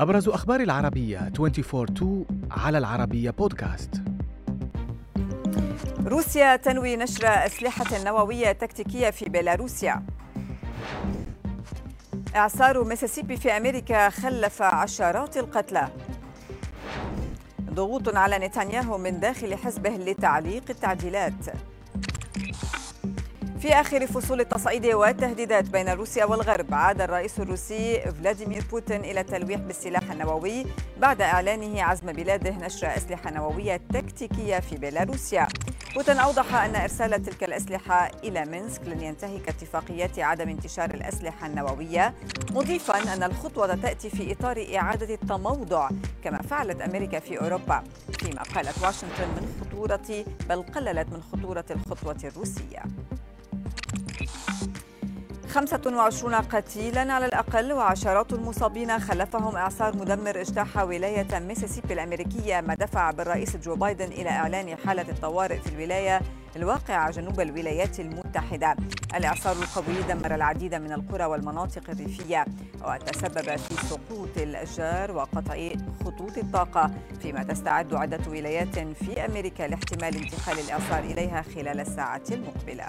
أبرز أخبار العربية 24 على العربية بودكاست روسيا تنوي نشر أسلحة نووية تكتيكية في بيلاروسيا. إعصار ميسيسيبي في أمريكا خلف عشرات القتلى. ضغوط على نتنياهو من داخل حزبه لتعليق التعديلات. في آخر فصول التصعيد والتهديدات بين روسيا والغرب عاد الرئيس الروسي فلاديمير بوتين إلى التلويح بالسلاح النووي بعد إعلانه عزم بلاده نشر أسلحة نووية تكتيكية في بيلاروسيا. بوتين أوضح أن إرسال تلك الأسلحة إلى مينسك لن ينتهك اتفاقيات عدم انتشار الأسلحة النووية مضيفا أن الخطوة تأتي في إطار إعادة التموضع كما فعلت أمريكا في أوروبا فيما قالت واشنطن من خطورة بل قللت من خطورة الخطوة الروسية. 25 قتيلا على الأقل وعشرات المصابين خلفهم إعصار مدمر اجتاح ولاية ميسيسيبي الأمريكية ما دفع بالرئيس جو بايدن إلى إعلان حالة الطوارئ في الولاية الواقعة جنوب الولايات المتحدة. الإعصار القوي دمر العديد من القرى والمناطق الريفية وتسبب في سقوط الأشجار وقطع خطوط الطاقة فيما تستعد عدة ولايات في أمريكا لاحتمال انتقال الإعصار إليها خلال الساعة المقبلة.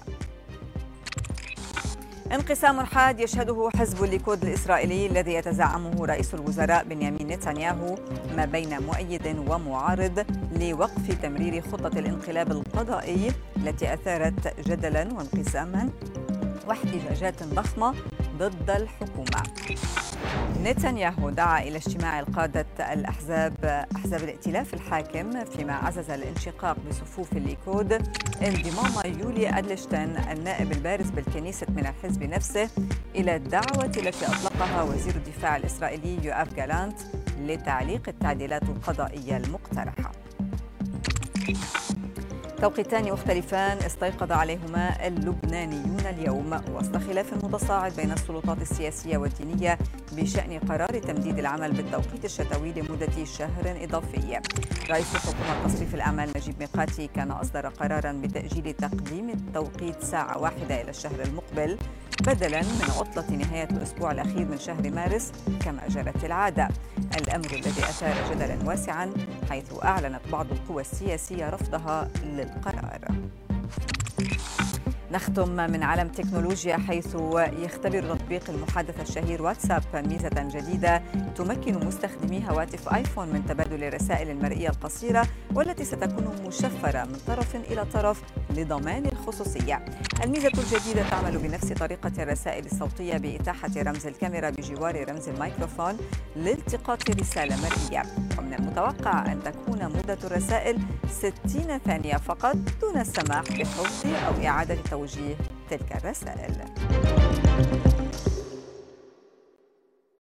انقسام حاد يشهده حزب الليكود الإسرائيلي الذي يتزعمه رئيس الوزراء بنيامين نتنياهو ما بين مؤيد ومعارض لوقف تمرير خطة الانقلاب القضائي التي أثارت جدلا وانقساما. واحتجاجات ضخمة ضد الحكومة. نتنياهو دعا إلى اجتماع لقادة الأحزاب أحزاب الائتلاف الحاكم فيما عزز الانشقاق بصفوف الليكود انضمام يولي أدلشتين النائب البارز بالكنيست من الحزب نفسه إلى الدعوة التي أطلقها وزير الدفاع الإسرائيلي يوآف جالانت لتعليق التعديلات القضائية المقترحة. توقيتان مختلفان استيقظ عليهما اللبنانيون اليوم وسط خلاف متصاعد بين السلطات السياسية والدينية بشأن قرار تمديد العمل بالتوقيت الشتوي لمدة شهر إضافي. رئيس حكومة تصريف الاعمال نجيب ميقاتي كان أصدر قرارا بتأجيل تقديم التوقيت ساعة واحدة إلى الشهر المقبل بدلا من عطلة نهاية الأسبوع الأخير من شهر مارس كما جرت العادة. الأمر الذي أثار جدلا واسعا حيث أعلنت بعض القوى السياسية رفضها للقرار نختم من عالم تكنولوجيا حيث يختبر تطبيق المحادثة الشهير واتساب ميزة جديدة تمكن مستخدمي هواتف آيفون من تبادل الرسائل المرئية القصيرة والتي ستكون مشفرة من طرف إلى طرف لضمان الخصوصية. الميزة الجديدة تعمل بنفس طريقة الرسائل الصوتية بإتاحة رمز الكاميرا بجوار رمز الميكروفون لالتقاط رسالة مرئية. ومن المتوقع أن تكون مدة الرسائل 60 ثانية فقط دون السماح بحفظ أو إعادة توجيه تلك الرسائل.